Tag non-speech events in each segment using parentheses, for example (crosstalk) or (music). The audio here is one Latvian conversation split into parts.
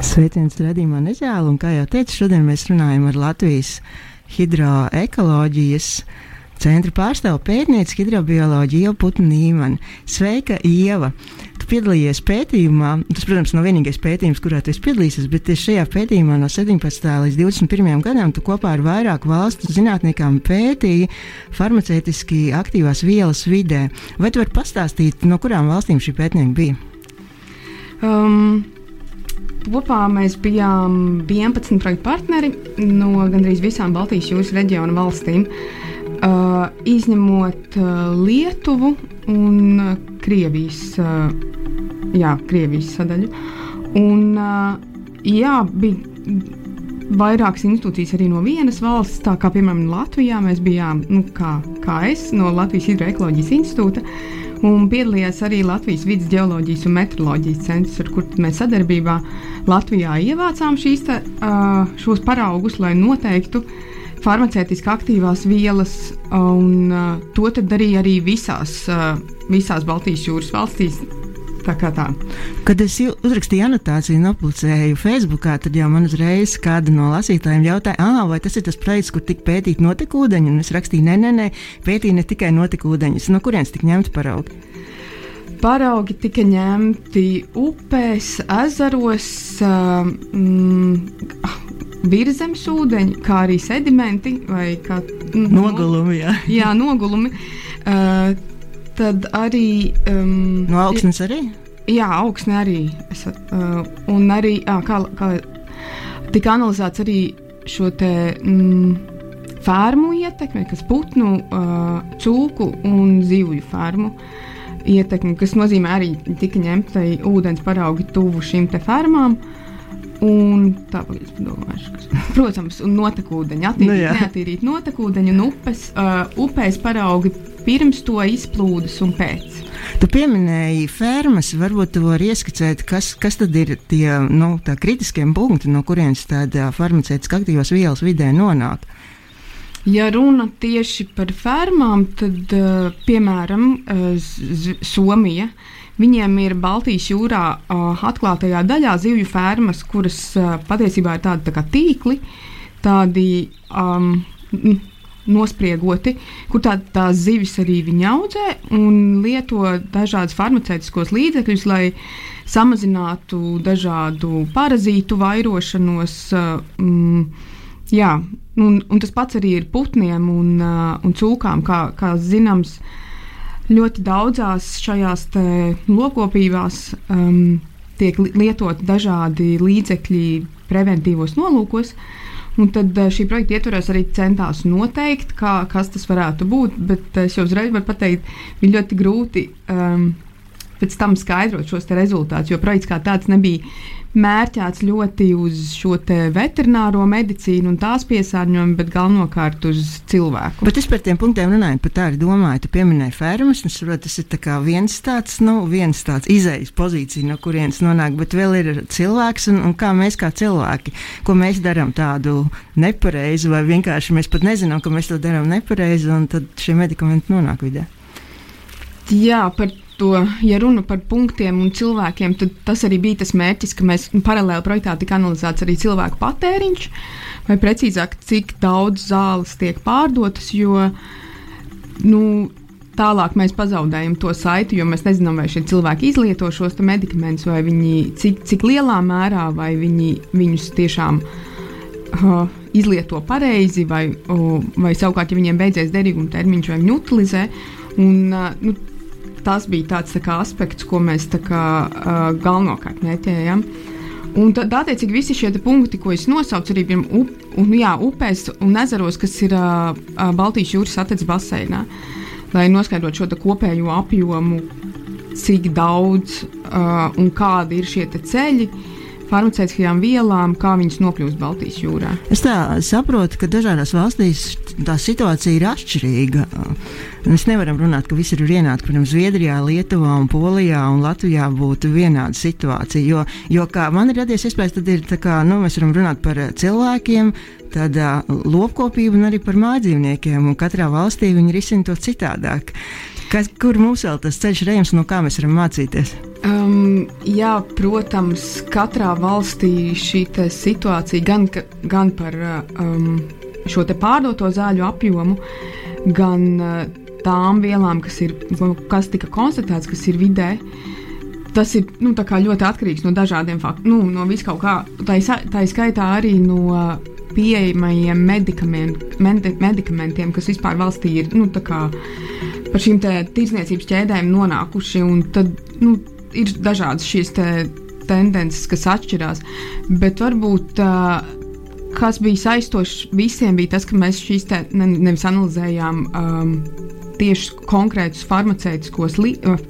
Sveiciens redzījumā Nežēlu, un kā jau teicu, šodien mēs runājam ar Latvijas hidroekoloģijas centra pārstāvu pētnieci hidrobioloģiju Ievu Putnu Nīmanu. Sveika, Ieva! Tu piedalījies pētījumā, tas, protams, nav vienīgais pētījums, kurā tu esi piedalījies, bet tieši šajā pētījumā no 17. līdz 21. gadam tu kopā ar vairāku valstu zinātniekiem pētīji farmaceitiski aktīvās vielas vidē. Vai tu vari pastāstīt, no kurām valstīm šī pētnieka bija? Um, Kopā mēs bijām 11 projektu partneri no gandrīz visām Baltijas jūras reģiona valstīm, uh, izņemot uh, Lietuvu un uh, Krievijas, uh, jā, Krievijas sadaļu. Un, uh, jā, bija vairākas institūcijas arī no vienas valsts, tā kā piemēram Latvijā mēs bijām, nu, kā, kā es, no Latvijas Hidroekoloģijas institūta. Un piedalījās arī Latvijas vidus geoloģijas un meteoroloģijas centrs, ar kuriem mēs sadarbībā Latvijā ievācām šīs te, šos paraugus, lai noteiktu farmaceitiski aktīvās vielas, un to darīja arī visās, visās Baltijas jūras valstīs. Tā kā tā. Kad es uzrakstīju anotāciju un aplicēju Facebookā, tad jau man uzreiz kāda no lasītājiem jautāja, ah, vai tas ir tas projekts, kur tika pētīt notekūdeņi. Un es rakstīju, nē, nē, nē pētīja ne tikai notekūdeņus. No kurienes tika ņemti paraugi? Paraugi tika ņemti upēs, ezeros, mm, virsmas ūdeņi, kā arī sedimenti vai kā, mm, nogulumi. Jā, jā nogulumi. Uh, tad arī. Um, no augstnes arī? Jā, augsne arī. Es, uh, un arī jā, kā, kā tika analizēts arī šo te. Mm, Fērmu ietekme, kas putnu, uh, cūku un zivju fermu ietekmi, kas nozīmē arī tika ņemta ūdens paraugi tuvu šīm fermām. Un tā pagaidām padomāšu, kas. (laughs) Protams, un notekūdeņi, attīrīt, nu, neatīrīt notekūdeņu un upes, uh, upēs paraugi pirms to izplūdes un pēc. Tu pieminēji fermas, varbūt tu vari ieskicēt, kas, kas tad ir tie nu, kritiskie punkti, no kurienes tāda farmaceitiskā aktīvās vielas vidē nonāk. Ja runa tieši par fermām, tad, piemēram, Somija. Viņiem ir Baltijas jūrā atklātajā daļā zivju fermas, kuras patiesībā ir tādi tā kā tīkli, tādi um, nospriegoti, kur tā, tās zivis arī viņi audzē un lieto dažādus farmaceitiskos līdzekļus, lai samazinātu dažādu parazītu vairošanos. Um, jā, un, un tas pats arī ir putniem un, uh, un cūkām, kā, kā zināms. Ļoti daudzās šajās lokopībās um, tiek lietoti dažādi līdzekļi preventīvos nolūkos. Uh, Un tad eh, šī projekta ietvaros arī centās noteikt, kā, kas tas varētu būt. Bet es jau uzreiz varu pateikt, bija ļoti grūti um, pēc tam skaidrot šos rezultātus, jo projekts kā tāds nebija mērķēts ļoti uz šo veterināro medicīnu un tās piesārņojumu, bet galvenokārt uz cilvēku. Bet es par tiem punktiem runāju, pat tā arī domāju. Tu pieminēji fermas, un saprot, tas ir viens tāds, nu, viens tāds izējas pozīcija, no kurienes nonāk, bet vēl ir cilvēks un, un kā mēs kā cilvēki, ko mēs darām tādu nepareizu, vai vienkārši mēs pat nezinām, ka mēs to darām nepareizi, un tad šie medikamenti nonāk vidē. Jā, par to, ja runa par punktiem un cilvēkiem, tad tas arī bija tas mērķis, ka mēs paralēli projektā tika analizēts arī cilvēku patēriņš, vai precīzāk, cik daudz zāles tiek pārdotas, jo nu, tālāk mēs pazaudējam to saiti, jo mēs nezinām, vai šie cilvēki izlieto šos medikamentus, vai viņi cik, cik lielā mērā, vai viņi viņus tiešām uh, izlieto pareizi, vai, uh, vai savukārt, ja viņiem beidzies derīguma termiņš, vai viņi utilizē. Un, uh, nu, tas bija tāds tā kā, aspekts, ko mēs kā, uh, galvenokārt mēķējam. Un tad, attiecīgi, visi šie punkti, ko es nosaucu, arī bija up, un, jā, upēs un ezeros, kas ir uh, Baltijas jūras attīstības baseinā, lai noskaidrotu šo kopējo apjomu, cik daudz uh, un kādi ir šie ceļi. Uh, farmaceitiskajām vielām, kā viņas nokļūst Baltijas jūrā. Es tā saprotu, ka dažādās valstīs tā situācija ir atšķirīga. Mēs nevaram runāt, ka viss ir vienāds. Protams, Zviedrijā, Lietuvā, un Polijā un Latvijā būtu vienāda situācija. Jo, jo kā man ir radies iespējas, tad ir tā kā nu, mēs varam runāt par cilvēkiem. Tāda lopkopība un arī par mājdzīvniekiem, katrā valstī viņi risina to citādāk. Kas, kur mums vēl tas ceļš ir ejams, no kā mēs varam mācīties? Um, jā, protams, katrā valstī šī situācija gan, gan par um, šo pārdoto zāļu apjomu, gan uh, tām vielām, kas, ir, kas tika konstatēts, kas ir vidē. Tas ir nu, ļoti atkarīgs no dažādiem faktiem, nu, no viskaut kā. Tā, ir skaitā arī no pieejamajiem medikamentiem, kas vispār valstī ir nu, par šīm tirdzniecības ķēdēm nonākuši. Tad nu, ir dažādas šīs te tendences, kas atšķirās. Bet varbūt uh, kas bija saistošs visiem, bija tas, ka mēs šīs te ne, nevis analizējām. Um, Tieši konkrētus farmaceitiskos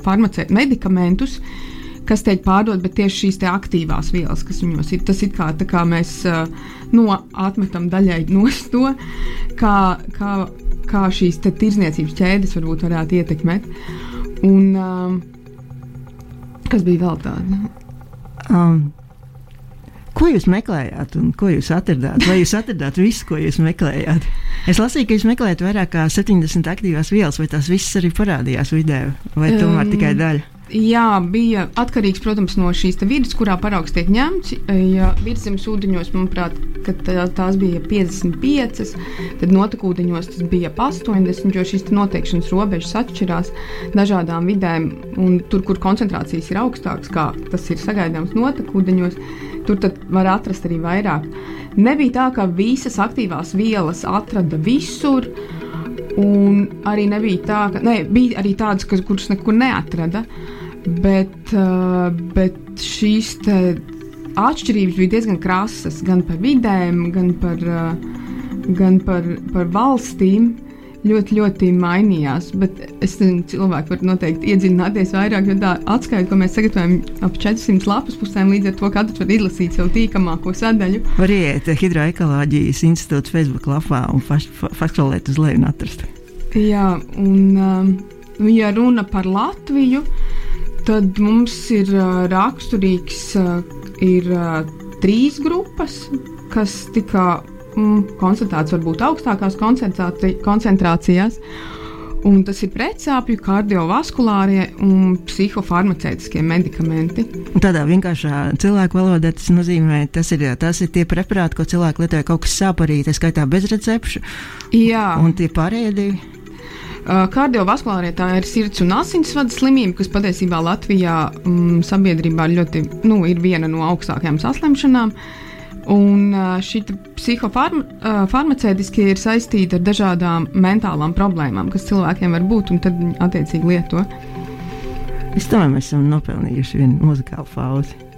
farmacē, medikamentus, kas tiek pārdot, bet tieši šīs aktīvās vielas, kas viņos ir. Tas ir kā, kā mēs uh, no, atmetam daļai (laughs) no to, kā, kā, kā šīs tirzniecības ķēdes varbūt varētu ietekmēt. Un, um, kas bija vēl tāds? Um, Ko jūs meklējāt un ko jūs atradāt? Vai jūs atradāt visu, ko jūs meklējāt? Es lasīju, ka jūs meklējat vairāk kā 70 aktīvās vielas, vai tās visas arī parādījās video, vai tomēr um, tikai daļa? Jā, bija atkarīgs, protams, no šīs vidas, kurā paraugs tiek ņemts. Ja virsmas ūdeņos, manuprāt, tā, tās bija 55, tad notekūdeņos tas bija 80, jo šīs noteikšanas robežas atšķirās dažādām vidēm. Tur, kur koncentrācijas ir augstākas, kā tas ir sagaidāms notekūdeņos, tur var atrast arī vairāk. Nebija tā, ka visas aktīvās vielas atrada visur. Un arī nebija tā, ka ne, bija arī tādas, kas, kuras nekur neatrada. Uh, Bet, uh, bet šīs atšķirības bija diezgan krasas gan par vidēm, gan par, uh, gan par, par valstīm. Ļoti, ļoti mainījās, bet es nezinu, cilvēki var noteikti iedziļināties vairāk, jo tā atskaita, ko mēs sagatavojam, ap 400 lapus pusēm, līdz ar to katrs var izlasīt savu tīkamāko sadaļu. Var iet Hidroekoloģijas institūta Facebook lapā un faksolēt uz leju un atrast. Jā, un um, ja runa par Latviju, Tad mums ir raksturīgs ir, trīs grupas, kas tika mm, konstatētas varbūt augstākās koncentrācijās. Un tas ir pretsāpju, kardiovaskulārie un psihofarmaceitiskie medikamenti. Tādā vienkāršā cilvēku valodā tas nozīmē, tas ir, tas ir tie preparāti, ko cilvēki lietoja kaut kas sāparīt, tā skaitā bez recepšu. Jā. Un tie pārējie divi. Kardiovaskulārie tā ir sirds un asinsvadu slimība, kas patiesībā Latvijā um, sabiedrībā ļoti, nu, ir viena no augstākajām saslimšanām. Un šī psihofarmaceitiski uh, ir saistīta ar dažādām mentālām problēmām, kas cilvēkiem var būt, un tad viņi attiecīgi lieto. Es domāju, mēs esam nopelnījuši vienu muzikālu pauzi.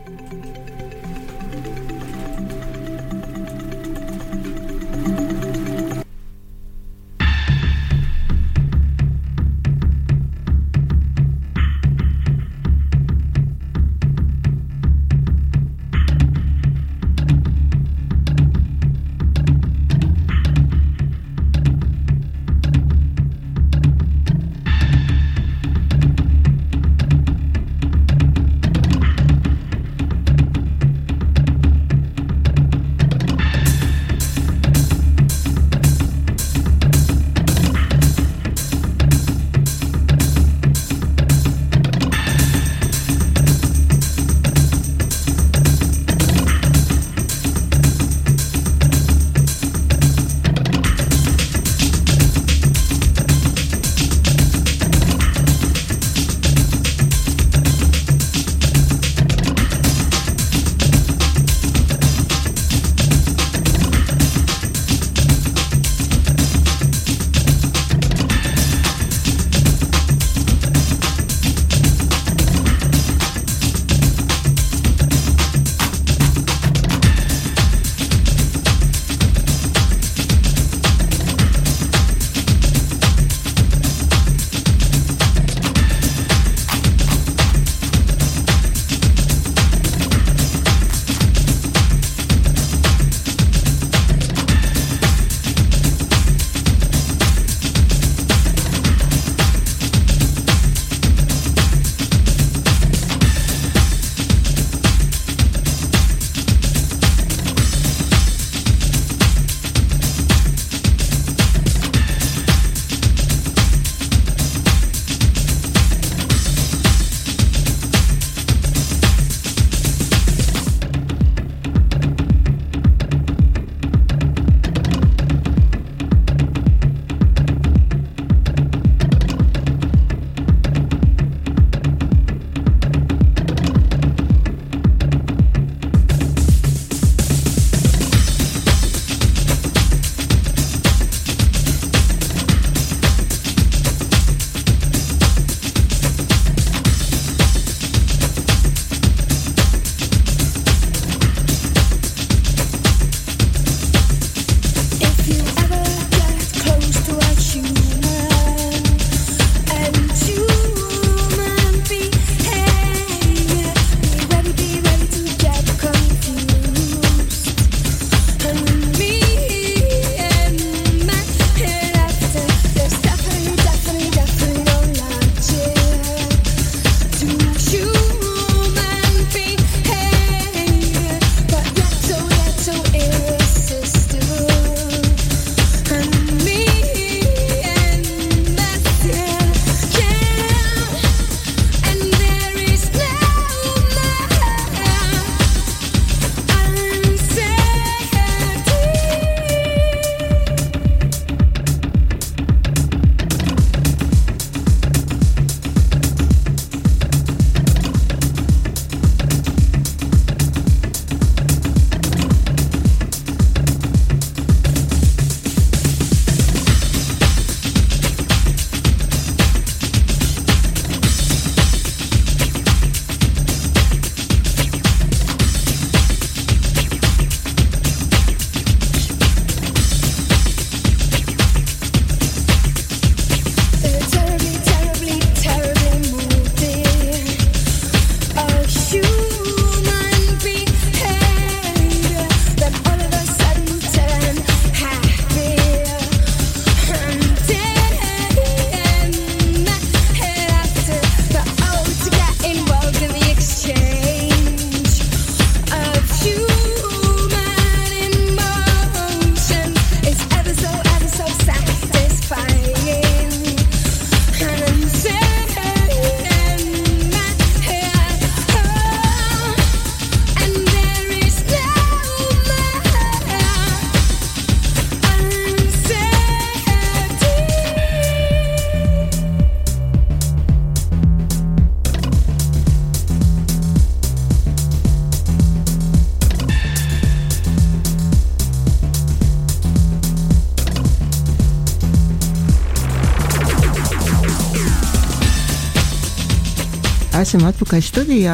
Atpakaļ studijā.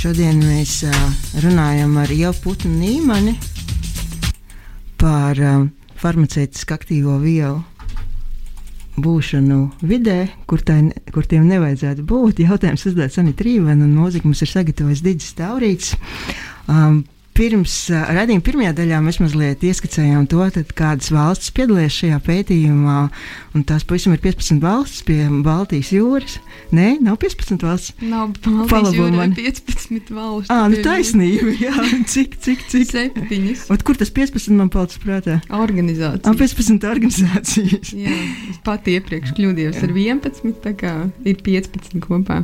Šodien mēs uh, runājam ar Ievu Putnu Nīmani par uh, farmaceitisku aktīvo vielu būšanu vidē, kur, tai, kur tiem nevajadzētu būt. Jautājums uzdodas Anita Rīvena un mūzika mums ir sagatavojis Digis Taurīts. Um, pirms redzējuma pirmajā daļā mēs mazliet ieskicējām to, tad, kādas valstis piedalījās šajā pētījumā. Tās pavisam ir 15 valstis pie Baltijas jūras. Nē, nav 15 valsts. Nav jūra, 15 valsts. Ah, nu taisnība. Jā, cik, cik, cik? Septiņas. Ot, kur tas 15 man palicis prātā? Organizācijas. Ah, 15 organizācijas. Jā, es pat iepriekš kļūdījos ar 11, tā kā ir 15 kopā.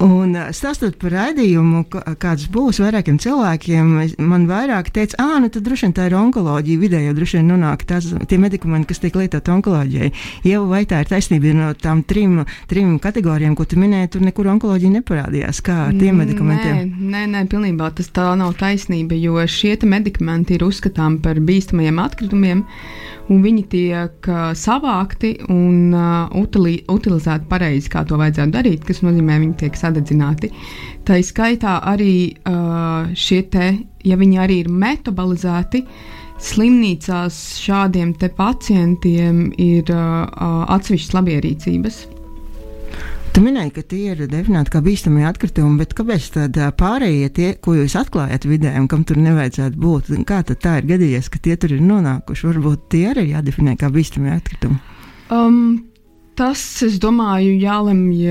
Un stāstot par raidījumu, kāds būs vairākiem cilvēkiem, man vairāk teica, ah, nu tad droši vien tā ir onkoloģija. Vidē jau droši vien nonāk tās, tie medikamenti, kas tiek lietoti onkoloģijai. Jau vai tā ir taisnība no tām trim, trim kategorijām, ko tu minēji, tur nekur onkoloģija neparādījās. Kā ar tiem medikamentiem? Nē, nē, nē, pilnībā tas tā nav taisnība, jo šie medikamenti ir uzskatām par bīstamajiem atkritumiem un viņi tiek savākti un uh, utili, utilizēti pareizi, kā to vajadzētu darīt, kas nozīmē, viņi tiek sadedzināti. Tā ir skaitā arī uh, šie te, ja viņi arī ir metabolizēti. Slimnīcās šādiem pacientiem ir uh, atsevišķas labierīcības. Tu minēji, ka tie ir definēti kā bīstami atkritumi, bet kāpēc tad pārējie tie, ko jūs atklājat vidē un kam tur nevajadzētu būt, kā tad tā ir gadījies, ka tie tur ir nonākuši? Varbūt tie arī ir jādefinē kā bīstami atkritumi. Um, tas, es domāju, jālemj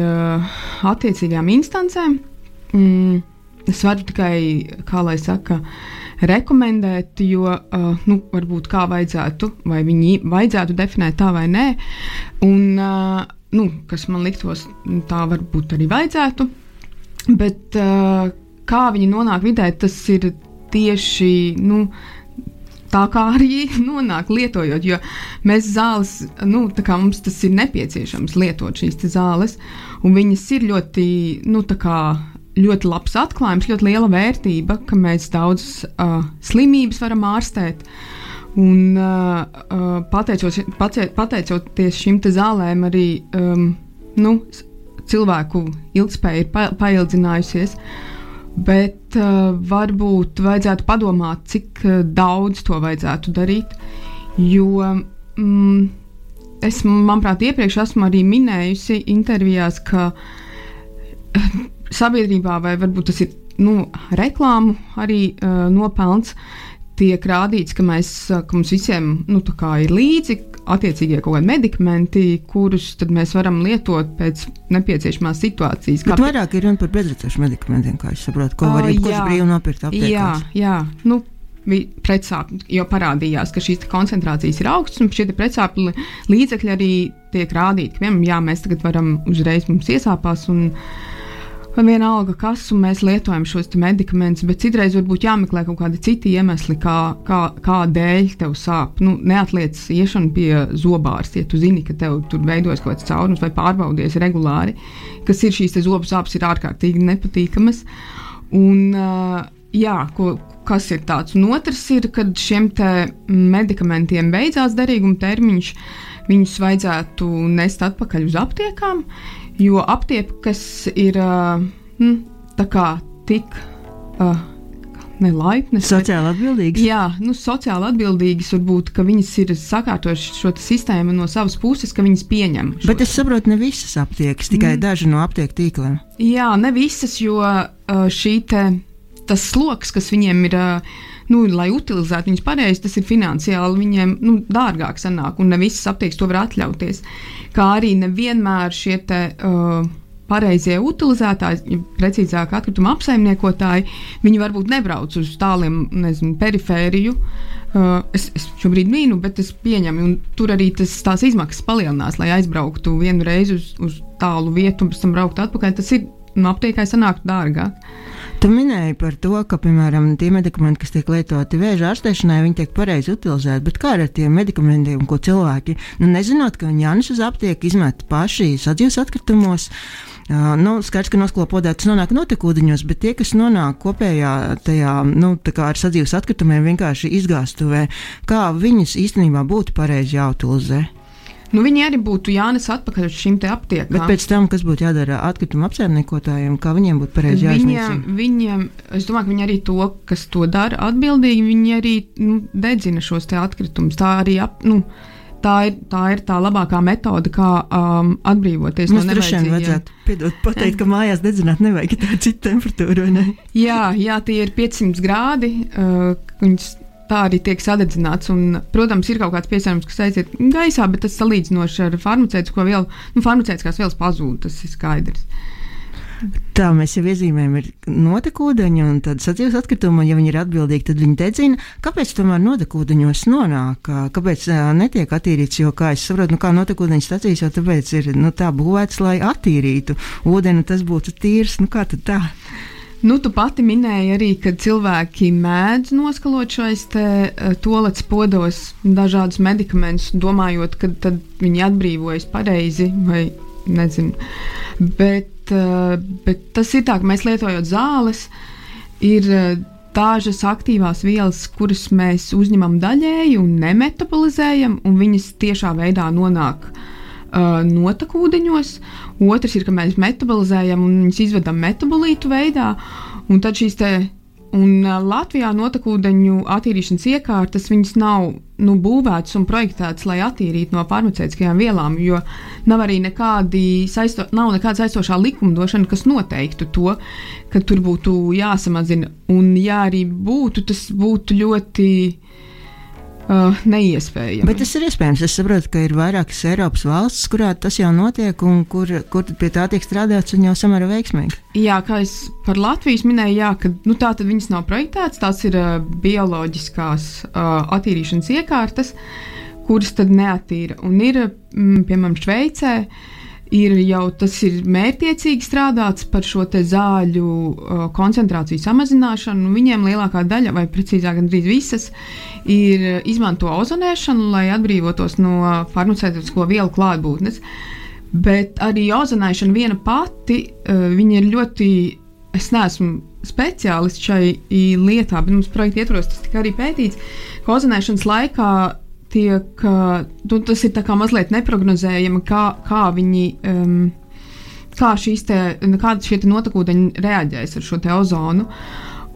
attiecīgām instancēm. Mm, es varu tikai, kā lai saka, rekomendēt, jo uh, nu, varbūt kā vajadzētu, vai viņi vajadzētu definēt tā vai nē. Un, uh, nu, kas man liktos, tā varbūt arī vajadzētu. Bet uh, kā viņi nonāk vidē, tas ir tieši nu, tā, kā arī (laughs) nonāk lietojot. Jo mēs zāles, nu, mums tas ir nepieciešams lietot šīs zāles, un viņas ir ļoti, nu, kā, ļoti labs atklājums, ļoti liela vērtība, ka mēs daudz uh, slimības varam ārstēt. Uh, Un, uh, uh, pateicos, pateicoties šīm zālēm, arī um, nu, cilvēku ilgspēja ir pa, paildzinājusies. Bet uh, varbūt vajadzētu padomāt, cik uh, daudz to vajadzētu darīt. Jo mm, es, manuprāt, iepriekš esmu arī minējusi intervijās, ka uh, sabiedrībā, vai varbūt tas ir nu, reklāmu arī uh, nopelns, tiek rādīts, ka, mēs, ka mums visiem nu, ir līdzi attiecīgie kaut kādi medikamenti, kurus mēs varam lietot pēc nepieciešamās situācijas. Bet kā... vairāk ir runa par bezrecepšu medikamentiem, kā es saprotu, ko var jebkurš brīvi nopirkt aptiekās. Jā, jā. Nu, Pretsāpju, jo parādījās, ka šīs koncentrācijas ir augstas, un šie pretsāpju līdzekļi arī tiek rādīti, piemēram, jā, mēs tagad varam uzreiz mums iesāpās, un uh, vai vienalga, kas, mēs lietojam šos medikamentus, bet citreiz varbūt jāmeklē kaut kādi citi iemesli, kā, kā, kādēļ tev sāp. Nu, neatliec iešanu pie zobārsta, ja tu zini, ka tev tur veidojas kaut kāds caurums vai pārbaudies regulāri, kas ir šīs zobu sāpes, ir ārkārtīgi nepatīkamas. Un, uh, jā, ko, kas ir tāds. Un otrs ir, kad šiem medikamentiem beidzās derīguma termiņš, viņus vajadzētu nest atpakaļ uz aptiekām, Jo aptiekas ir mm, tik. Uh, nelaipnas. Sociāli atbildīgas. Jā, nu, sociāli atbildīgas varbūt, ka viņas ir sakārtojušas šo sistēmu no savas puses, ka viņas pieņem. Bet es saprotu, ne visas aptiekas, tikai mm. daži no aptieku tīkliem. Jā, ne visas, jo šī te, tas sloks, kas viņiem ir. Uh, nu, lai utilizētu viņus pareizi, tas ir finansiāli viņiem nu, dārgāk sanāk, un ne visas aptiekas to var atļauties. Kā arī nevienmēr šie te, uh, pareizie utilizētāji, precīzāk, atkrituma apsaimniekotāji, viņi varbūt nebrauc uz tāliem, nezinu, perifēriju. Uh, es, es šobrīd mīnu, bet es pieņemu, un tur arī tas, tās izmaksas palielinās, lai aizbrauktu vienu reizi uz, uz tālu vietu un pēc tam brauktu atpakaļ. Tas ir nu, aptiekai sanāktu dārgāk. Tu minēji par to, ka, piemēram, tie medikamenti, kas tiek lietoti vēža ārstēšanai, viņi tiek pareizi utilizēti. Bet kā ar tiem medikamentiem, ko cilvēki, nu, nezinot, ka viņi jānes uz aptieku, izmet paši sadzīves atkritumos? Uh, nu, skaidrs, ka nosklopodētas nonāk notekūdeņos, bet tie, kas nonāk kopējā tajā, nu, ar sadzīves atkritumiem vienkārši izgāstuvē, kā viņus īstenībā būtu pareizi jāutilizē? Nu, viņi arī būtu jānes atpakaļ uz šīm aptiekām. Bet pēc tam, kas būtu jādara atkrituma apsaimniekotājiem, kā viņiem būtu pareizi jāiznīcina? Viņiem, es domāju, ka viņi arī to, kas to dara atbildīgi, viņi arī nu, dedzina šos atkritumus. Tā arī ap, nu, tā ir, tā ir tā labākā metode, kā um, atbrīvoties Mums no nevajadzīgiem. vajadzētu piedot, pateikt, ka mājās dedzināt nevajag tādu citu temperatūru, vai ne? Jā, jā, tie ir 500 grādi. Uh, viņas arī tiek sadedzināts. Un, protams, ir kaut kāds piesārņojums, kas aiziet gaisā, bet tas salīdzinoši ar farmaceitisko vielu, nu, farmaceitiskās vielas pazūd, tas ir skaidrs. Tā mēs jau iezīmējam, ir notekūdeņi un tad sadzīves atkritumi, un ja viņi ir atbildīgi, tad viņi dedzina. Kāpēc tomēr notekūdeņos nonāk? Kāpēc netiek attīrīts? Jo, kā es saprotu, nu, kā notekūdeņu stācijas jau tāpēc ir nu, tā būvēts, lai attīrītu ūdeni, tas būtu tīrs. Nu, kā tad tā? Nu, tu pati minēji arī, ka cilvēki mēdz noskalot šais tolets podos dažādus medikamentus, domājot, ka tad viņi atbrīvojas pareizi vai nezinu. Bet, bet tas ir tā, ka mēs lietojot zāles, ir dažas aktīvās vielas, kuras mēs uzņemam daļēji un nemetabolizējam, un viņas tiešā veidā nonāk uh, notekūdeņos. Otrs ir, ka mēs metabolizējam un viņus izvedam metabolītu veidā. Un tad šīs te Un Latvijā notekūdeņu attīrīšanas iekārtas nav nu, būvētas un projektētas, lai attīrītu no farmaceitiskajām vielām, jo nav arī nekādi saisto, nav nekāda saistošā likumdošana, kas noteiktu to, ka tur būtu jāsamazina. Un, ja arī būtu, tas būtu ļoti uh, neiespējami. Bet tas ir iespējams. Es saprotu, ka ir vairākas Eiropas valstis, kurā tas jau notiek, un kur, kur pie tā tiek strādāts un jau samērā veiksmīgi. Jā, kā es par Latvijas minēju, jā, ka nu, tā tad viņas nav projektētas, tās ir uh, bioloģiskās uh, attīrīšanas iekārtas, kuras tad neatīra. Un ir, mm, piemēram, Šveicē. Uh, ir jau tas ir mērķiecīgi strādāts par šo zāļu uh, koncentrāciju samazināšanu. Viņiem lielākā daļa, vai precīzāk, gandrīz visas, ir izmanto ozonēšanu, lai atbrīvotos no farmaceitisko vielu klātbūtnes. Bet arī ozonēšana viena pati, uh, viņa ir ļoti, es neesmu speciālists šai lietā, bet mums projekta ietvaros tas tika arī pētīts, ka ozonēšanas laikā tiek, nu, tas ir mazliet neparedzējami, kā, kā viņi. Um, Kā šīs te, kāda šie notekūdeņi reaģēs ar šo ozonu.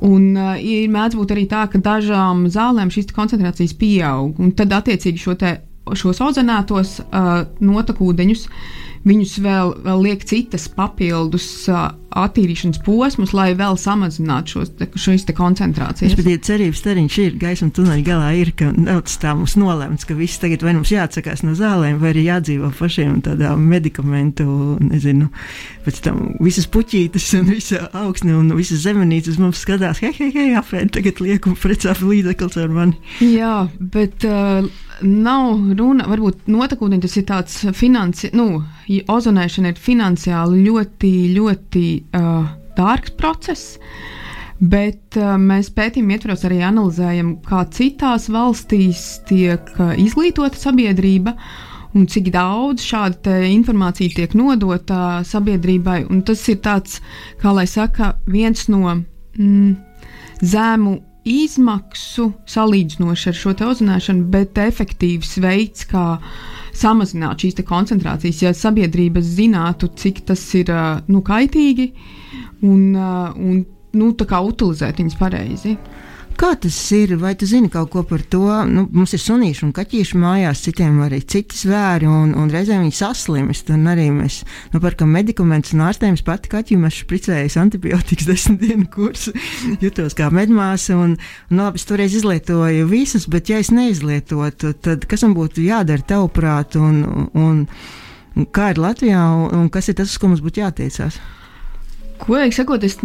Un uh, ir mēdz būt arī tā, ka dažām zālēm šīs koncentrācijas pieaug, tad attiecīgi šo te, šos ozonētos uh, notekūdeņus viņus vēl, vēl liek citas papildus attīrīšanas posmus, lai vēl samazinātu šos, šīs te koncentrācijas. Bet, ja cerības stariņš ir gaisma tuneļa galā, ir, ka daudz tā mums nolemts, ka viss tagad vai mums jāatsakās no zālēm, vai arī jādzīvo pašiem tādā medikamentu, nezinu, pēc tam visas puķītes un visa augsne un visas zemenītes mums skatās, hei, hei, hei, apēd, tagad lieku precāpu līdzeklis ar mani. Jā, bet uh, nav runa, varbūt notekūdeņi tas ir tāds finansi, nu, ozonēšana ir finansiāli ļoti, ļoti uh, dārgs process. Bet uh, mēs pētījuma ietvaros arī analizējam, kā citās valstīs tiek uh, izglītota sabiedrība un cik daudz šāda informācija tiek nodota sabiedrībai. Un tas ir tāds, kā lai saka, viens no mm, zēmu izmaksu salīdzinoši ar šo ozonēšanu, bet efektīvs veids, kā samazināt šīs koncentrācijas, ja sabiedrība zinātu, cik tas ir nu, kaitīgi un, un nu, utilizēt viņas pareizi. Kā tas ir? Vai tu zini kaut ko par to? Nu, mums ir sunīši un kaķīši mājās, citiem arī citi zvēri, un, un reizēm viņi saslimst. Un arī mēs nu, pērkam medikamentus un ārstējumus. Pati kaķim esmu špricējis antibiotikas (laughs) desmit dienu kursu, jutos kā medmāsa. Un, un labi, es toreiz izlietoju visus, bet ja es neizlietotu, tad kas man būtu jādara tavuprāt? Un, un, un kā ir Latvijā un, un kas ir tas, uz ko mums būtu jātiecās? Godīgi sakot, es,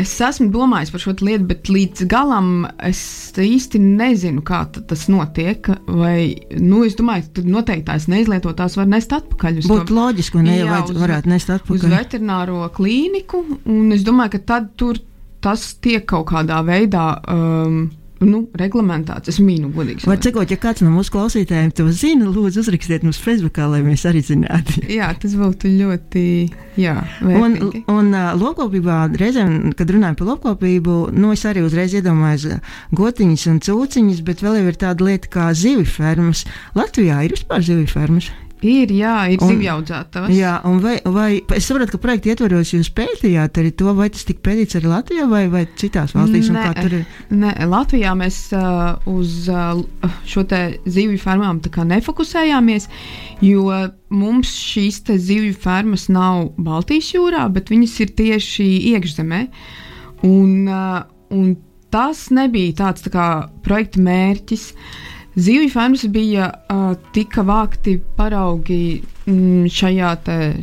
es esmu domājis par šo lietu, bet līdz galam es īsti nezinu, kā tas notiek. Vai, nu, es domāju, ka noteikti tās neizlietotās var nest atpakaļ. Būtu to, loģiski, un ja vajadz, varētu nest atpakaļ. Uz veterināro klīniku, un es domāju, ka tad tur tas tiek kaut kādā veidā. Um, nu, reglamentēts. Es mīnu, godīgi. Var cikot, ja kāds no mūsu klausītājiem to zina, lūdzu, uzrakstiet mums Facebookā, lai mēs arī zinātu. jā, tas būtu ļoti. Jā, vērtīgi. un un uh, lopkopībā reizēm, kad runājam par lopkopību, nu, es arī uzreiz iedomājos gotiņas un cūciņas, bet vēl ir tāda lieta kā zivju fermas. Latvijā ir vispār zivju fermas. Ir, jā, ir zivju audzētājs. Jā, un vai, vai es saprotu, ka projekta ietvaros jūs pētījāt arī to, vai tas tika pētīts arī Latvijā vai, vai citās valstīs? Nē, ir... nē, Latvijā mēs uh, uz uh, šo zivju fermām nefokusējāmies, jo mums šīs zivju fermas nav Baltijas jūrā, bet viņas ir tieši iekšzemē. Un, uh, un tas nebija tāds tā kā, projekta mērķis. Uh, Zivju fermas bija uh, tika vākti paraugi mm, šajā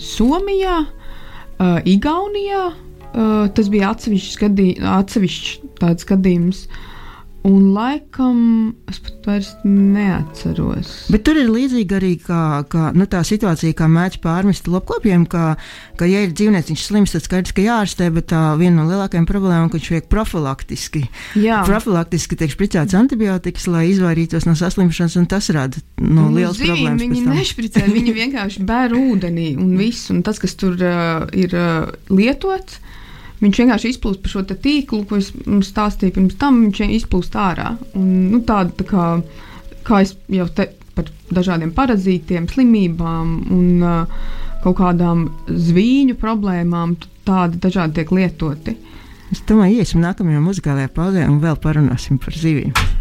Somijā, uh, Igaunijā. Uh, tas bija atsevišķs, gadī, atsevišķs gadījums. Uh, Un laikam es pat vairs neatceros. Bet tur ir līdzīga arī kā, kā, nu, tā situācija, kā mēdz pārmest lopkopiem, ka, ka, ja ir dzīvnieks slims, tad skaidrs, ka jārastē, bet tā viena no lielākajām problēmām, ka viņš vajag profilaktiski. Jā. Profilaktiski tiek spricēts antibiotikas, lai izvairītos no saslimšanas, un tas rada no, nu, liels zīm, problēmas. Viņi nešpricē, viņi (laughs) vienkārši bēr ūdenī un viss, un tas, kas tur uh, ir uh, lietots Viņš vienkārši izplūst pa šo tīklu, ko es stāstīju pirms tam. Viņš izplūst ārā. Un, nu, tāda, tā kā, kā es jau te par dažādiem parazītiem, slimībām un uh, kaut kādām zvīņu problēmām, tādi dažādi tiek lietoti. Es domāju, iesim nākamajā muzikālajā pauzē un vēl parunāsim par zivīm.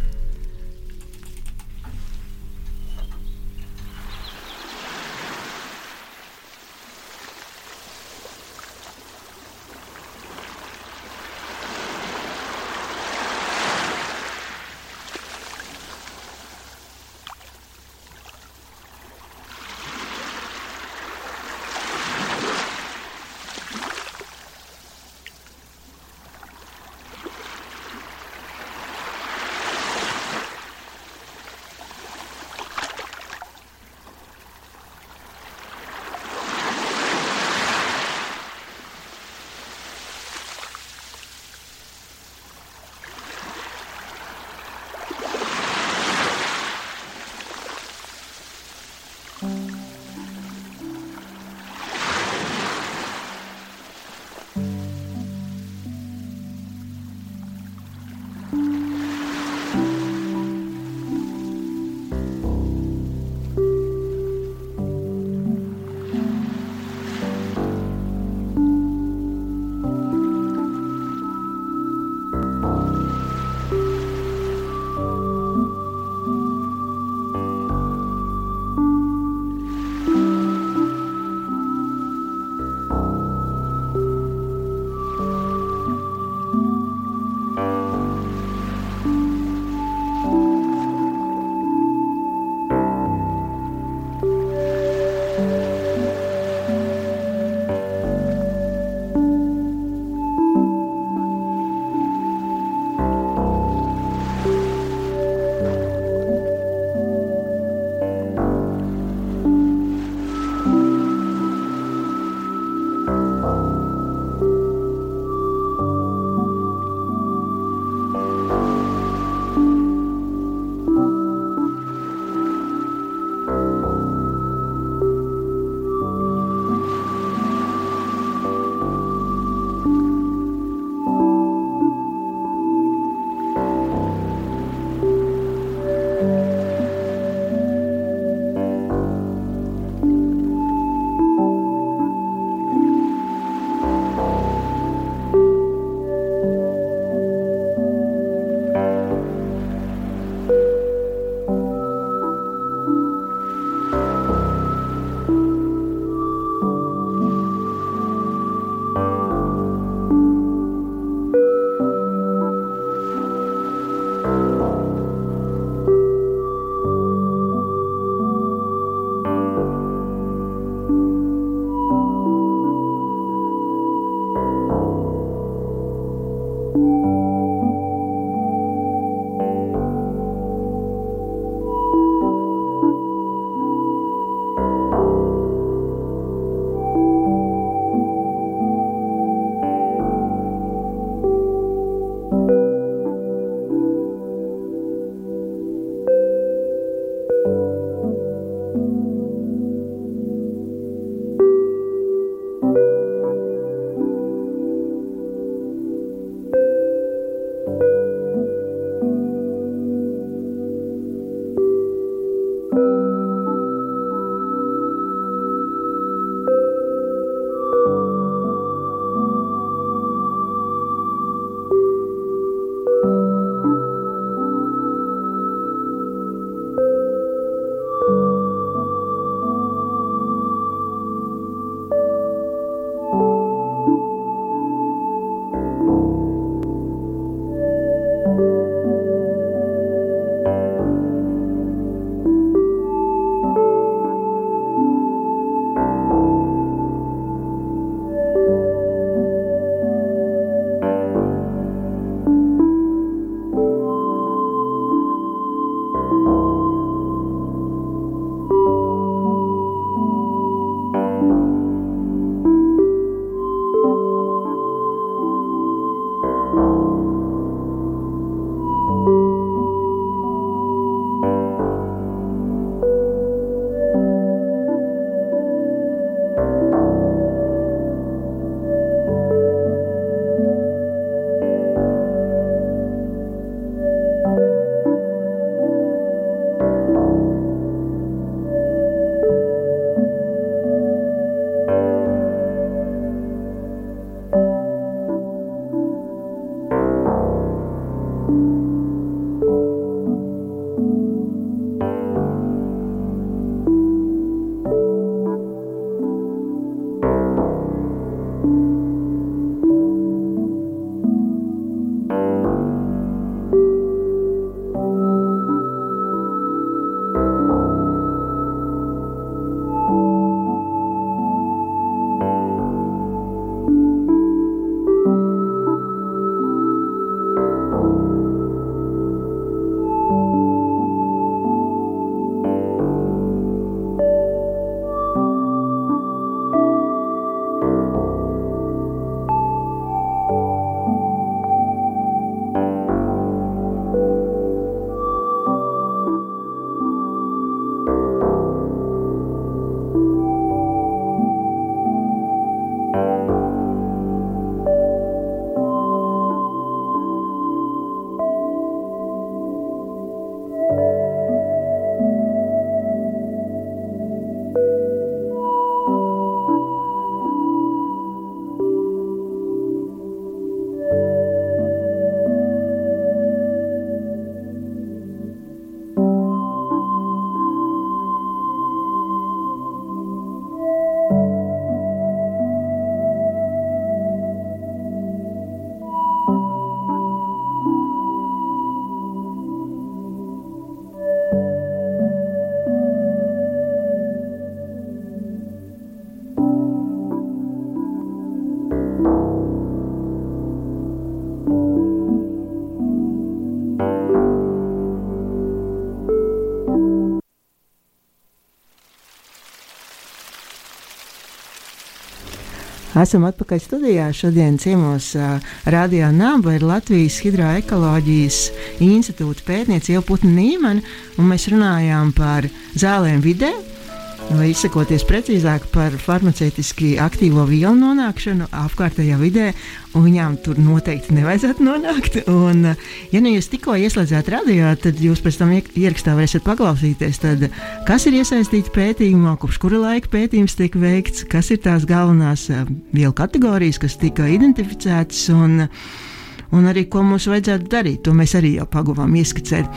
Esam atpakaļ studijā. Šodien ciemos uh, Radio Naba ir Latvijas Hidroekoloģijas institūta pētniece Jau Putna Nīmana, un mēs runājām par zālēm vidē, vai izsakoties precīzāk par farmaceitiski aktīvo vielu nonākšanu apkārtējā vidē, un viņām tur noteikti nevajadzētu nonākt. Un, ja nu jūs tikko ieslēdzāt radio, tad jūs pēc tam ierakstā varēsiet paklausīties, tad, kas ir iesaistīts pētījumā, kopš kura laika pētījums tiek veikts, kas ir tās galvenās eh, vielu kategorijas, kas tika identificētas. Un, un arī ko mums vajadzētu darīt. To mēs arī jau paguvām ieskicēt.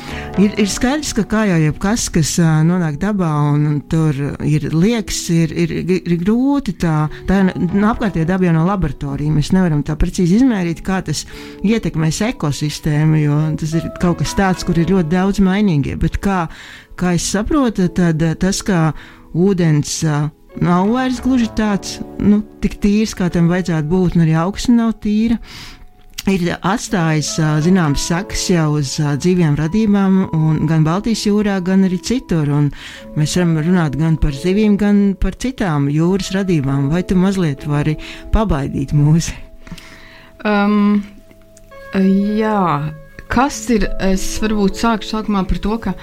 Ir, ir skaidrs, ka kā jau jebkas, kas nonāk dabā un, un tur ir liekas, ir, ir, ir grūti tā, tā no apkārtējā dabā jau no laboratorijas. Mēs nevaram tā precīzi izmērīt, kā tas ietekmēs ekosistēmu, jo tas ir kaut kas tāds, kur ir ļoti daudz mainīgie. Bet kā, kā es saprotu, tad tas, kā ūdens. Nav vairs gluži tāds nu, tīrs, kā tam vajadzētu būt, un arī augsne nav tīra ir atstājis zināmas sakas jau uz dzīviem radībām, gan Baltijas jūrā, gan arī citur. Un mēs varam runāt gan par zivīm, gan par citām jūras radībām. Vai tu mazliet vari pabaidīt mūs? Um, jā, kas ir? Es varbūt sākšu sākumā par to, ka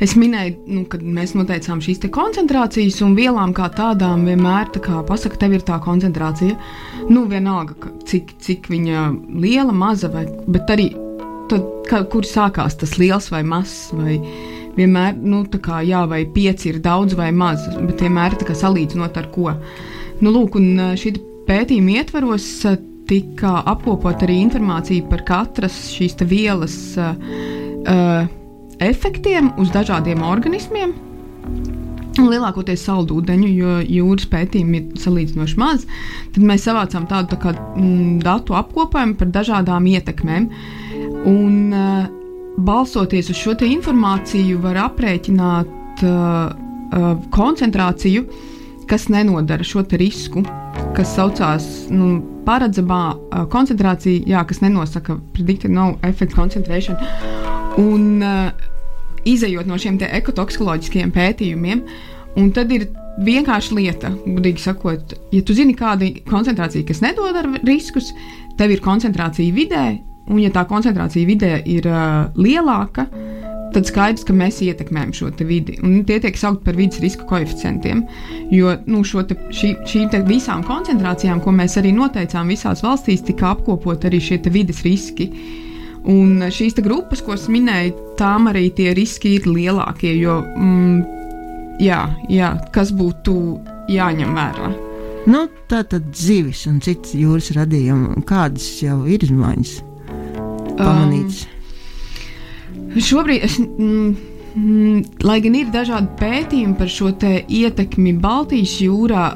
Es minēju, nu, kad mēs noteicām šīs koncentrācijas, un vielām kā tādām vienmēr tā kā pasaka, tev ir tā koncentrācija. Nu, vienalga, cik, cik viņa liela, maza, vai, bet arī tad, kā, kur sākās tas liels vai mazs. Vai, vienmēr, nu, kā, jā, vai pieci ir daudz vai maz, bet vienmēr tā kā salīdzinot ar ko. Nu, lūk, un šī pētījuma ietvaros tika apkopot arī informācija par katras šīs vielas. Uh, efektiem uz dažādiem organismiem. Lielākoties saldūdeņu, jo jūras pētījumi ir salīdzinoši maz, tad mēs savācām tādu tā kā, mm, datu apkopojumu par dažādām ietekmēm. Un, uh, balstoties uz šo informāciju, var aprēķināt uh, uh, koncentrāciju, kas nenodara šo risku, kas saucās nu, paredzamā uh, koncentrācija, jā, kas nenosaka predicted no effect concentration. Un, uh, izējot no šiem ekotoksikoloģiskiem pētījumiem, un tad ir vienkārši lieta, gudīgi sakot, ja tu zini, kāda ir koncentrācija, kas nedod riskus, tev ir koncentrācija vidē, un ja tā koncentrācija vidē ir uh, lielāka, tad skaidrs, ka mēs ietekmējam šo vidi. Un tie tiek saukti par vidas riska koeficientiem. Jo nu, te, šī, šīm visām koncentrācijām, ko mēs arī noteicām visās valstīs, tika apkopot arī šie vidas riski. Uh, Un šīs grupas, ko es minēju, tām arī tie riski ir lielākie. Jo, mm, jā, jā, kas būtu jāņem vērā? Nu, tā tad zivis un citas jūras radījumi, kādas jau ir izmaiņas pamanītas? Um, šobrīd es. Mm, mm, lai gan ir dažādi pētījumi par šo ietekmi Baltijas jūrā,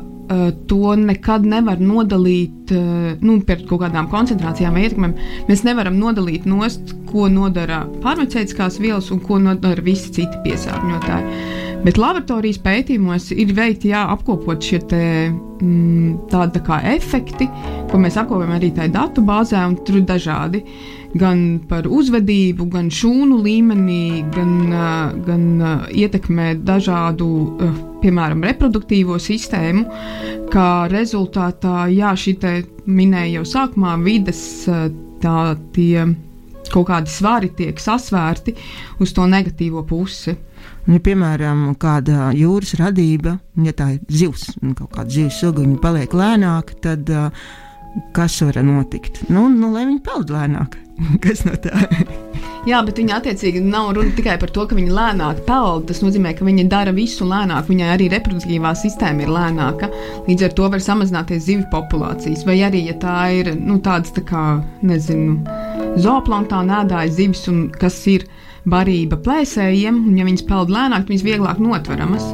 to nekad nevar nodalīt uh, nu, par kaut kādām koncentrācijām vai ietekmēm. Mēs nevaram nodalīt nost, ko nodara farmaceitiskās vielas un ko nodara visi citi piesārņotāji. Bet laboratorijas pētījumos ir veikti jā, apkopot šie te, mm, tādi tā kā efekti, ko mēs apkopojam arī tajā datu bāzē, un tur ir dažādi. Gan par uzvedību, gan šūnu līmenī, gan, gan ietekmē dažādu, piemēram, reproduktīvo sistēmu. Kā rezultātā, jā, šī te minēja jau sākumā, vidas tā, tie kaut kādi svari tiek sasvērti uz to negatīvo pusi. Ja, piemēram, kāda jūras radība, ja tā ir zivs, kaut kāda zivs suga, viņa paliek lēnāka, tad uh, kas var notikt? Nu, nu, lai viņi peld lēnāk. (laughs) kas no tā? Jā, bet viņa attiecīgi nav runa tikai par to, ka viņa lēnāk peld. Tas nozīmē, ka viņa dara visu lēnāk. Viņai arī reproduktīvā sistēma ir lēnāka. Līdz ar to var samazināties zivju populācijas. Vai arī, ja tā ir nu, tādas tā kā, nezinu, zooplanktāna ēdājas zivis un kas ir barība plēsējiem, un ja viņas peld lēnāk, viņas vieglāk notveramas.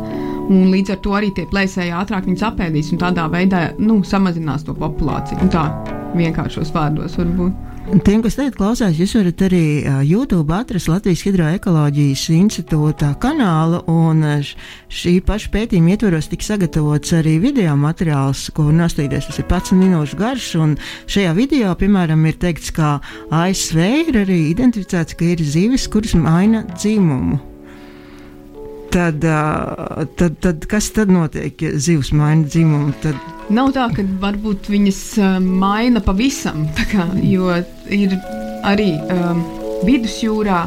Un līdz ar to arī tie plēsēji ātrāk viņas apēdīs un tādā veidā nu, samazinās to populāciju. Un tā vienkāršos vārdos varbūt. Tiem, kas tagad klausās, jūs varat arī YouTube atrast Latvijas Hidroekoloģijas institūta kanālu, un šī paša pētījuma ietvaros tika sagatavots arī video materiāls, ko nostīties. Tas ir 11 minūšu garš, un šajā video, piemēram, ir teikts, ka ASV ir arī identificēts, ka ir zivis, kuras maina dzimumu. Tad, tad, tad kas tad notiek, ja zivs maina dzimumu? Tad... Nav tā, ka varbūt viņas maina pavisam, kā, jo ir arī um, vidusjūrā.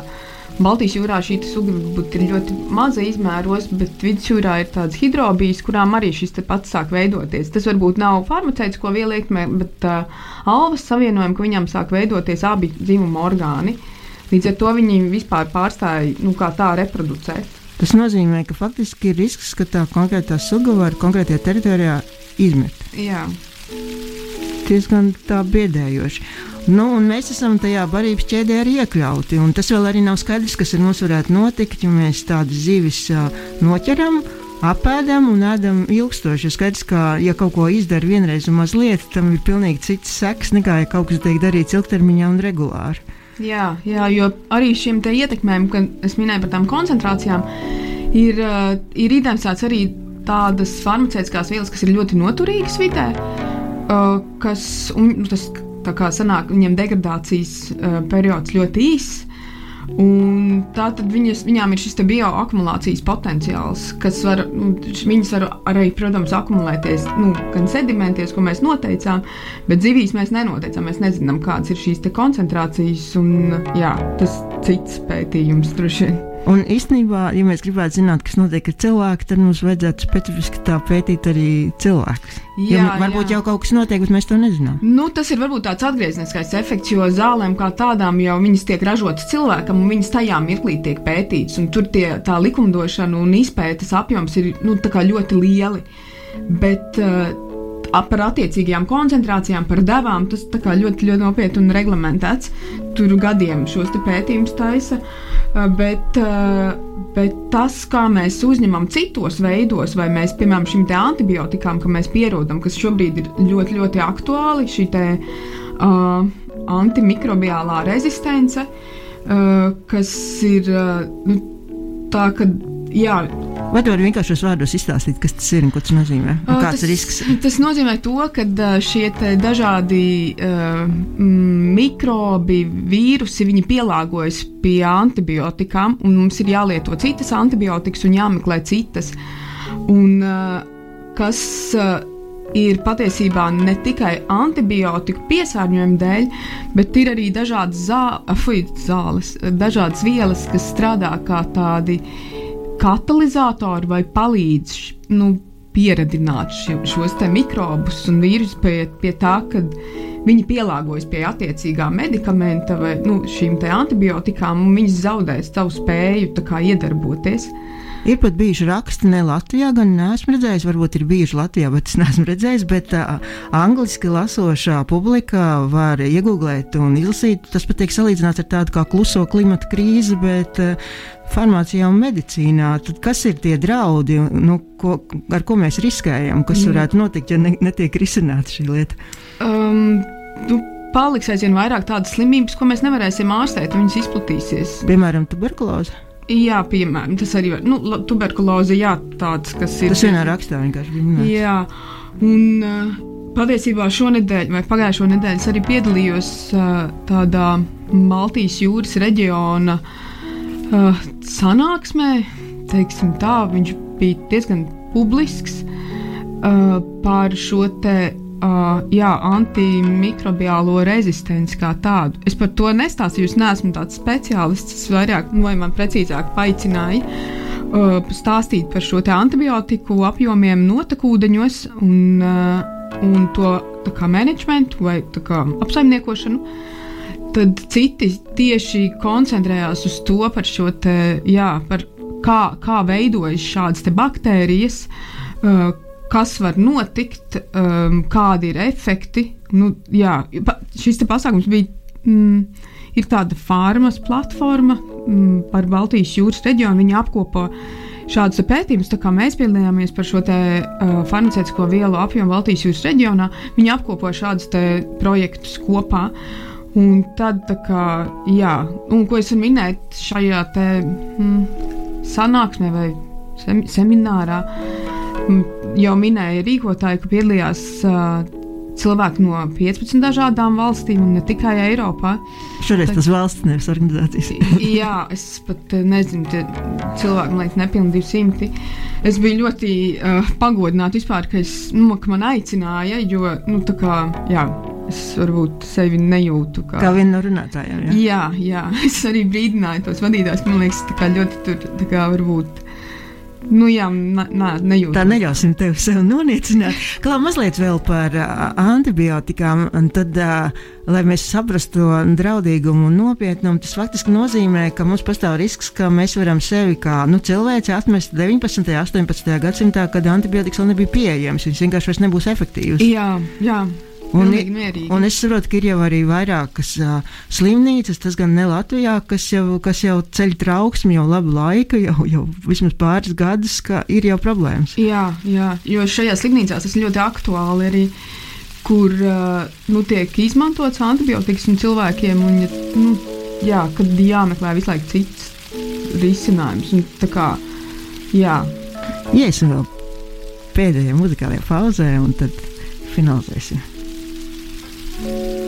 Baltijas jūrā šī suga ir ļoti maza izmēros, bet vidusjūrā ir tādas hidrobijas, kurām arī šis pats sāk veidoties. Tas varbūt nav farmaceitisko vielu ietekmē, bet uh, alvas savienojumi, ka viņam sāk veidoties abi dzimuma orgāni. Līdz ar to viņi vispār pārstāja nu, tā reproducēt. Tas nozīmē, ka faktiski ir risks, ka tā konkrētā suga var konkrētajā teritorijā izmet. Jā. Diezgan tā biedējoši. Nu, mēs esam tajā barības ķēdē arī iekļauti. Tas vēl arī nav skaidrs, kas ar mums varētu notikt, ja mēs tādas zivis uh, noķeram, apēdam un ēdam ilgstoši. Skaidrs, ka, ja kaut ko izdara vienreiz un mazliet, tam ir pilnīgi cits seks nekā, ja kaut kas tiek darīts ilgtermiņā un regulāri. Jā, jā, jo arī šiem ietekmēm, kad es minēju par tām koncentrācijām, ir, uh, ir identificēts arī tādas farmaceitiskās vielas, kas ir ļoti noturīgas vidē, uh, kas un, tas, kā sanāk, viņiem degradācijas uh, periods ļoti īss. Un tā tad viņas, viņām ir šis bioakumulācijas potenciāls, kas var, nu, viņas var arī, protams, akumulēties nu, gan sedimentos, ko mēs noteicām, bet zivīs mēs nenoteicām. Mēs nezinām, kādas ir šīs koncentrācijas, un jā, tas cits pētījums droši vien. Un īstenībā, ja mēs gribētu zināt, kas notiek ar cilvēku, tad mums vajadzētu specifiski tā pētīt arī cilvēkus. Jā, ja varbūt jā. jau kaut kas notiek, bet mēs to nezinām. Nu, tas ir varbūt tāds atgriezniskais efekts, jo zālēm kā tādām jau viņas tiek ražotas cilvēkam, un viņas tajā mirklī tiek pētītas. Tur tie, tā likumdošana un izpētes apjoms ir nu, ļoti lieli. Bet, uh, par attiecīgajām koncentrācijām, par devām. Tas ļoti, ļoti nopietni un reglamentēts. Tur gadiem šos pētījumus taisa. Bet, bet tas, kā mēs uzņemam citos veidos, vai mēs, piemēram, šīm antibiotikām, ka mēs pierodam, kas šobrīd ir ļoti, ļoti aktuāli, šī te, uh, antimikrobiālā rezistence, uh, kas ir uh, nu, tā, ka jā, Vai tu vari vienkārši vārdos izstāstīt, kas tas ir un ko tas nozīmē? Un kāds tas, ir risks? Tas nozīmē to, ka šie dažādi uh, mikrobi, vīrusi, viņi pielāgojas pie antibiotikām, un mums ir jālieto citas antibiotikas un jāmeklē citas. Un, uh, kas, uh, ir patiesībā ne tikai antibiotiku piesārņojuma dēļ, bet ir arī dažādas zā, fuj, zāles, dažādas vielas, kas strādā kā tādi katalizatori vai palīdz nu, pieradināt ši, šos mikrobus un vīrusus pie, pie tā, ka viņi pielāgojas pie attiecīgā medikamenta vai nu, šīm antibiotikām, un viņi zaudēs savu spēju kā, iedarboties. Ir pat bijuši raksti ne Latvijā, gan neesmu redzējis, varbūt ir bijuši Latvijā, bet es neesmu redzējis. Bet uh, angliski lasošā publika var iegūglēt un izlasīt. Tas pat tiek salīdzināts ar tādu kā kluso klimata krīzi, bet uh, farmācijā un medicīnā. Tad kas ir tie draudi, nu, ko, ar ko mēs riskējam, kas mm. varētu notikt, ja ne, netiek risināta šī lieta? Um, nu, paliks aizvien vairāk tādas slimības, ko mēs nevarēsim ārstēt, viņas izplatīsies. Piemēram, tuberkuloze. Jā, piemēram, tas arī ir nu, tuberkuloze, jā, tāds, kas ir. Tas vienā rakstā vienkārši bija. Jā, un uh, patiesībā šonadēļ, vai pagājušo nedēļu, es arī piedalījos uh, tādā Baltijas jūras reģiona uh, sanāksmē. Teiksim tā, viņš bija diezgan publisks uh, par šo te uh, jā, antimikrobiālo rezistenci kā tādu. Es par to nestāstīju, es neesmu tāds speciālists. Es vairāk, nu, vai man precīzāk paaicināja uh, stāstīt par šo antibiotiku apjomiem notekūdeņos un, uh, un to menedžmentu vai kā, apsaimniekošanu. Tad citi tieši koncentrējās uz to par šo te, jā, par kā, kā veidojas šādas baktērijas, uh, kas var notikt, um, kādi ir efekti. Nu, jā, šis pasākums bija. Mm, ir tāda farmas platforma mm, par Baltijas jūras reģionu. Viņi apkopo šādus pētījumus, kā mēs piedalījāmies par šo te, uh, farmaceitisko vielu apjomu Baltijas jūras reģionā. Viņi apkopo šādus projektus kopā. Un tad, kā, jā, un ko es minēt šajā te, mm, sanāksmē vai sem seminārā, jau minēja rīkotāji, ka piedalījās uh, cilvēki no 15 dažādām valstīm, un ne tikai Eiropā. Šoreiz tas valsts nevis organizācijas. (laughs) jā, es pat nezinu, tie cilvēki, man liekas, nepilni 200. Es biju ļoti uh, pagodināta vispār, ka, es, nu, ka man aicināja, jo, nu, tā kā, jā, es varbūt sevi nejūtu. Kā, kā viena no runātājiem. Jā. jā, jā, (laughs) es arī brīdināju tos vadītājus, man liekas, tā kā ļoti tur, kā varbūt Nu, jā, nē, nejūtu. Tā neļausim tev sev noniecināt. Klā mazliet vēl par uh, antibiotikām, tad, uh, lai mēs saprastu to draudīgumu un nopietnumu, tas faktiski nozīmē, ka mums pastāv risks, ka mēs varam sevi kā nu, cilvēci atmest 19. un 18. gadsimtā, kad antibiotikas vēl nebija pieejamas. Viņas vienkārši vairs nebūs efektīvas. Jā, jā. Un, un es saprotu, ka ir jau arī vairākas uh, slimnīcas, tas gan ne Latvijā, kas jau, kas jau ceļ trauksmi jau labu laiku, jau, jau vismaz pāris gadus, ka ir jau problēmas. Jā, jā jo šajā slimnīcās tas ļoti aktuāli arī. Kur uh, nu, tiek izmantots antibiotikas un cilvēkiem, un, nu, jā, kad jāmeklē visu laiku cits risinājums. Un, kā, jā. Iesim vēl pēdējā muzikālajā pauzē, un tad finalizēsim. Thank you.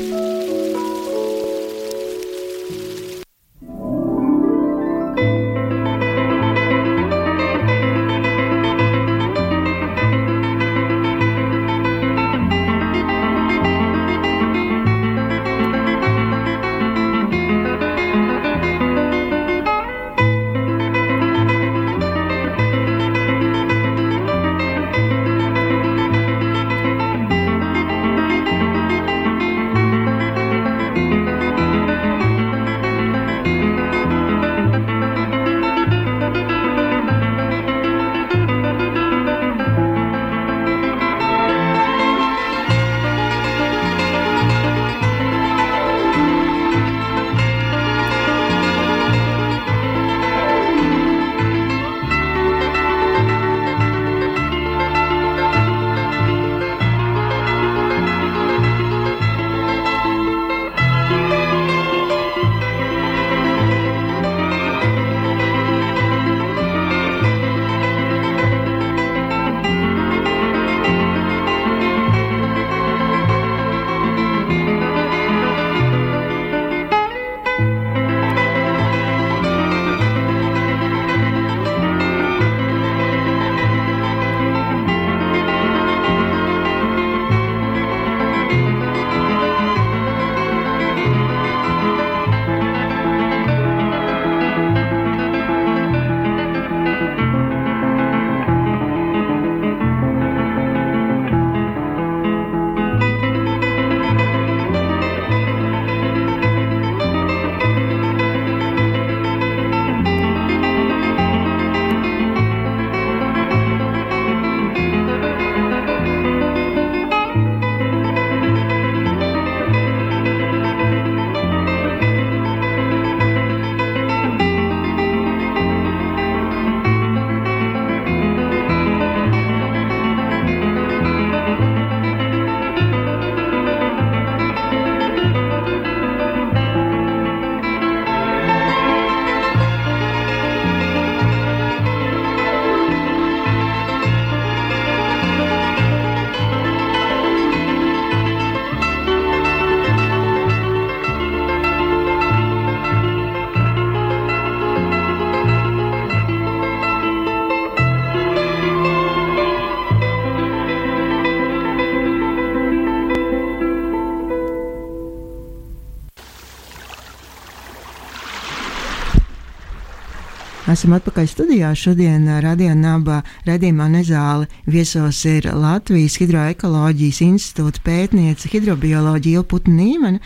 Esam atpakaļ studijā. Šodien Radio Naba redzījumā Nezāle viesos ir Latvijas Hidroekoloģijas institūta pētniece hidrobioloģija Ilputna Nīmana.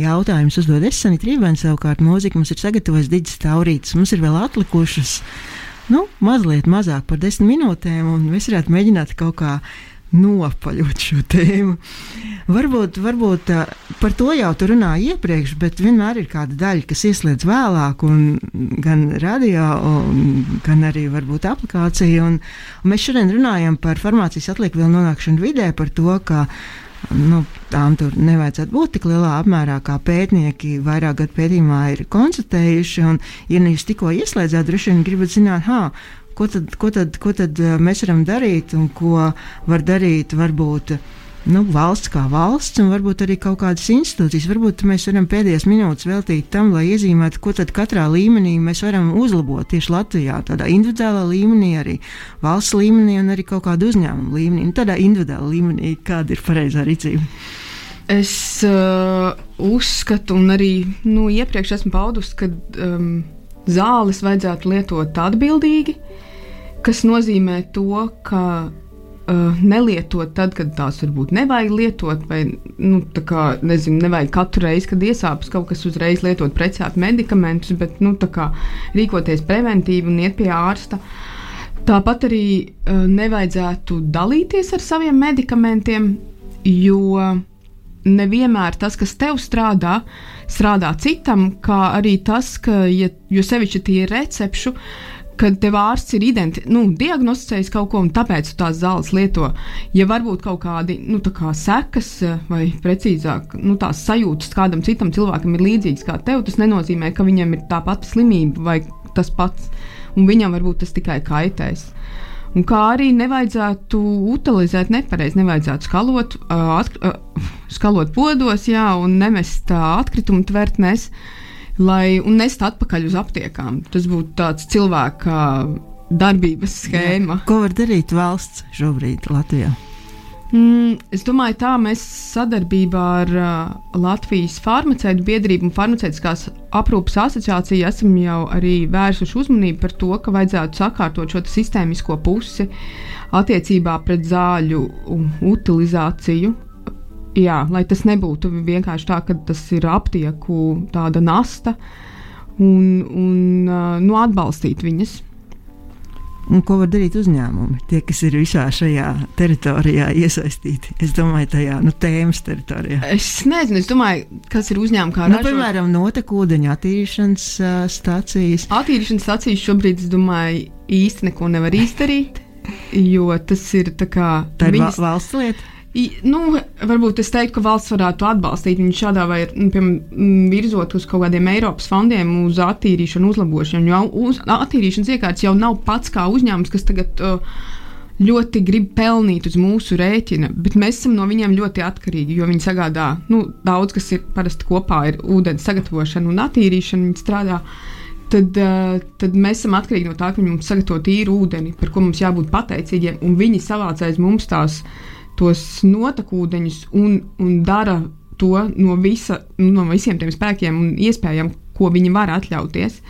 Jautājums uzdod es, Sanita Rībēna, savukārt mūzika mums ir sagatavojis Digis Taurītis. Mums ir vēl atlikušas, nu, mazliet mazāk par desmit minūtēm, un mēs varētu mēģināt kaut kā nopaļot šo tēmu. Varbūt, varbūt par to jau tur runāja iepriekš, bet vienmēr ir kāda daļa, kas ieslēdz vēlāk, gan radio, gan arī varbūt aplikācija. Un, un mēs šodien runājam par farmācijas atliekvielu nonākšanu vidē, par to, ka nu, tām tur nevajadzētu būt tik lielā apmērā, kā pētnieki vairāk gadu pētījumā ir konstatējuši. Un, ja jūs tikko ieslēdzāt, droši vien gribat zināt, ha, ko tad, ko tad, ko tad mēs varam darīt un ko var darīt varbūt nu, valsts kā valsts, un varbūt arī kaut kādas institūcijas. Varbūt mēs varam pēdējās minūtes veltīt tam, lai iezīmētu, ko tad katrā līmenī mēs varam uzlabot tieši Latvijā, tādā individuālā līmenī, arī valsts līmenī un arī kaut kādā uzņēmuma līmenī. Un nu, tādā individuālā līmenī, kāda ir pareizā rīcība? Es uh, uzskatu, un arī nu, iepriekš esmu paudusi, ka um, zāles vajadzētu lietot atbildīgi, kas nozīmē to, ka uh, nelietot tad, kad tās varbūt nevajag lietot, vai nu, kā, nezinu, nevajag katru reizi, kad iesāpjas kaut kas, uzreiz lietot precētu medikamentus, bet nu, kā, rīkoties preventīvi un iet pie ārsta. Tāpat arī uh, nevajadzētu dalīties ar saviem medikamentiem, jo nevienmēr tas, kas tev strādā, strādā citam, kā arī tas, ka, ja, jo sevišķi tie ir recepšu, uh, kad tev ārsts ir identi, nu, diagnosticējis kaut ko, un tāpēc tu tās zāles lieto. Ja varbūt kaut kādi nu, kā sekas, vai precīzāk, nu, tās sajūtas kādam citam cilvēkam ir līdzīgas kā tev, tas nenozīmē, ka viņam ir tā pati slimība vai tas pats, un viņam varbūt tas tikai kaitēs. Un kā arī nevajadzētu utilizēt nepareizi, nevajadzētu skalot, uh, atk, uh, skalot podos, jā, un nemest uh, atkritumu tvertnēs. Uh, lai nest atpakaļ uz aptiekām. Tas būtu tāds cilvēka darbības schēma. Jā. Ko var darīt valsts šobrīd Latvijā? Mm, es domāju, tā mēs sadarbībā ar uh, Latvijas farmaceitu biedrību un farmaceitiskās aprūpas asociāciju esam jau arī vērsuši uzmanību par to, ka vajadzētu sakārtot šo sistēmisko pusi attiecībā pret zāļu utilizāciju jā, lai tas nebūtu vienkārši tā, ka tas ir aptieku tāda nasta un, un nu, atbalstīt viņas. Un ko var darīt uzņēmumi, tie, kas ir visā šajā teritorijā iesaistīti? Es domāju, tajā nu, tēmas teritorijā. Es nezinu, es domāju, kas ir uzņēmumi kā nu, ražot... piemēram notekūdeņa attīrīšanas uh, stācijas. Attīrīšanas stācijas šobrīd, es domāju, īsti neko nevar (laughs) izdarīt, jo tas ir tā kā. Tā ir viņas... valsts lieta. Nu, varbūt es teiktu, ka valsts varētu atbalstīt viņu šādā veidā, nu, piemēram, virzot uz kaut kādiem Eiropas fondiem, uz attīrīšanu, uzlabošanu. Jo uz, attīrīšanas iekārtas jau nav pats kā uzņēmums, kas tagad ļoti grib pelnīt uz mūsu rēķina, bet mēs esam no viņiem ļoti atkarīgi, jo viņi sagādā nu, daudz, kas ir parasti kopā, ir ūdens sagatavošana un attīrīšana. Viņi strādā tad, tad mēs esam atkarīgi no tā, ka viņi mums sagatavo tīru ūdeni, par ko mums jābūt pateicīgiem, viņi savācēs mums tās tos notekūdeņus un, un dara to no, visa, nu, no visiem tiem spēkiem un iespējām, ko viņi var atļauties.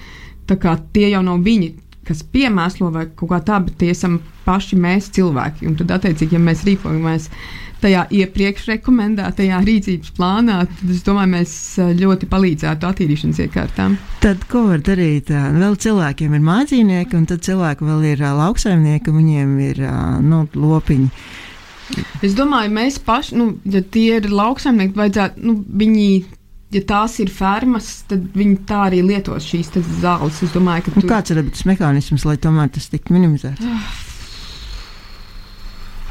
Tā kā tie jau nav viņi, kas piemēslo vai kaut kā tā, bet tie esam paši mēs cilvēki. Un tad, attiecīgi, ja mēs rīkojamies tajā iepriekš rekomendētajā rīcības plānā, tad es domāju, mēs eh, ļoti palīdzētu attīrīšanas iekārtām. Tad, ko var darīt? Vēl cilvēkiem ir mājdzīvnieki, un tad cilvēki vēl ir lauksaimnieki, un viņiem ir nu, lopiņi. Es domāju, mēs paši, nu, ja tie ir lauksaimnieki, vajadzētu, nu, viņi, ja tās ir fermas, tad viņi tā arī lietos šīs zāles. Es domāju, ka. Nu, tu... Kāds ir tas mehānisms, lai tomēr tas tiktu minimizēts? (sighs)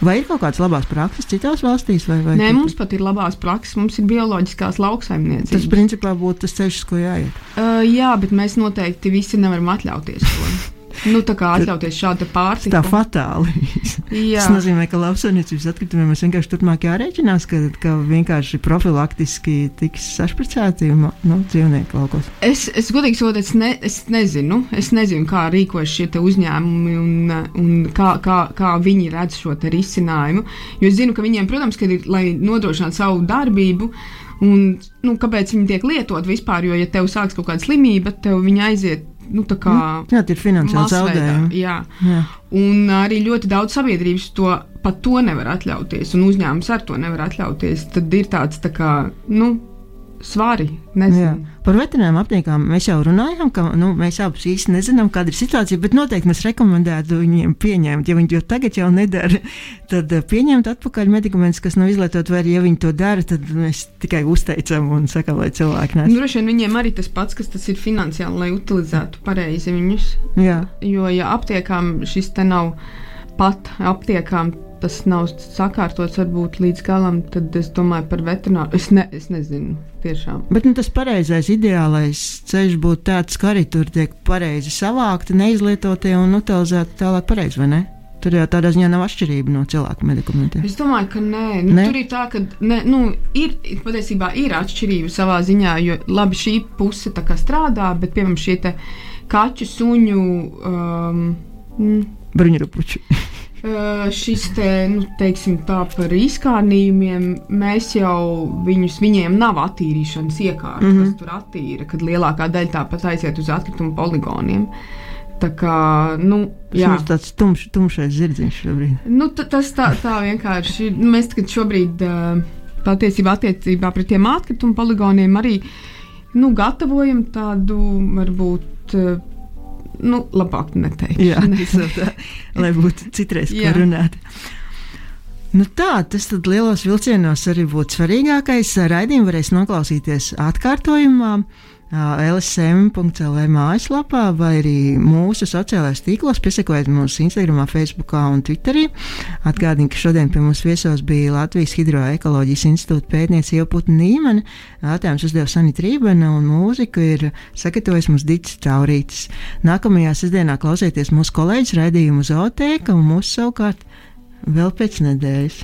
Vai ir kaut kādas labās prakses citās valstīs? Vai, vai Nē, mums pat ir labās prakses, mums ir bioloģiskās lauksaimniecības. Tas principā būtu tas ceļš, ko jāiet. Uh, jā, bet mēs noteikti visi nevaram atļauties to. Nu, tā kā atļauties šādu pārtiku. Tā fatāli. Tas nozīmē, ka lauksaimniecības atkritumiem mēs vienkārši turpmāk jārēķinās, ka, ka vienkārši profilaktiski tiks sašpricēti nu, dzīvnieku laukos. Es, es godīgi sakot, es, ne, es nezinu, es nezinu, kā rīkojas šie uzņēmumi un, un kā, kā, kā viņi redz šo risinājumu. Jo es zinu, ka viņiem, protams, ka ir, lai nodrošinātu savu darbību, un nu, kāpēc viņi tiek lietot vispār, jo, ja tev sāks kaut kāda slimība, tev viņa aiziet nu, tā kā. Mm, jā, tie ir finansiāli zaudējumi. Jā. jā. Un arī ļoti daudz sabiedrības to pat to nevar atļauties, un uzņēmums ar to nevar atļauties. Tad ir tāds tā kā, nu, svari. Par veterinārām aptiekām mēs jau runājām, ka nu, mēs abas īsti nezinām, kāda ir situācija, bet noteikti mēs rekomendētu viņiem pieņemt. Ja viņi to tagad jau nedara, tad eh, pieņemt atpakaļ medikamentus, kas nav izlietoti, vai arī, ja viņi to dara, tad mēs tikai uzteicam un sakām, lai cilvēki nes. Droši vien viņiem arī tas pats, kas tas ir finansiāli, lai utilizētu pareizi viņus. Jā. Jo, ja aptiekām šis te nav pat aptiekām tas nav sakārtots varbūt līdz galam, tad es domāju par veterināru. Es, ne, es nezinu, tiešām. Bet nu, tas pareizais, ideālais ceļš būtu tāds, ka arī tur tiek pareizi savākti, neizlietotie un utilizēti tālāk pareizi, vai ne? Tur jau tādā ziņā nav atšķirība no cilvēku medikamentiem. Es domāju, ka nē. Nu, Ne? Tur ir tā, ka ne, nu, ir, patiesībā ir atšķirība savā ziņā, jo labi šī puse strādā, bet piemēram šie kaķu suņu. Um, mm, Bruņurupuči. Uh, šis te, nu, teiksim, tā par izkārnījumiem, mēs jau viņus, viņiem nav attīrīšanas iekārta, mm Mhm. -hmm. kas tur attīra, kad lielākā daļa tāpat aiziet uz atkritumu poligoniem. Tā kā, nu, jā. Tas tāds tumš, tumšais zirdziņš šobrīd. Nu, ta- tas tā, tā vienkārši ir. Nu, Mēs šobrīd uh, patiesībā attiecībā pret tiem atkritumu poligoniem arī nu, gatavojam tādu varbūt. Nu, labāk neteikt. Jā, (laughs) tā, lai būtu citreiz, ko runāt. Nu tā, tas tad lielos vilcienos arī būtu svarīgākais. Raidījumu varēs noklausīties atkārtojumā. LSM.CLV mājaslapā vai arī mūsu sociālajās tīklos, piesakojiet mums Instagram, Facebook un Twitterī. Atgādinu, ka šodien pie mums viesos bija Latvijas Hidroekoloģijas institūta pētniece Ieputna Nīmane. Jautājums uzdeva Sanita Rībena un mūziku ir sagatavojis mums Dits Taurītis. Nākamajā sestdienā klausieties mūsu kolēģis raidījumu Zootēka un mūsu savukārt vēl pēc nedēļas.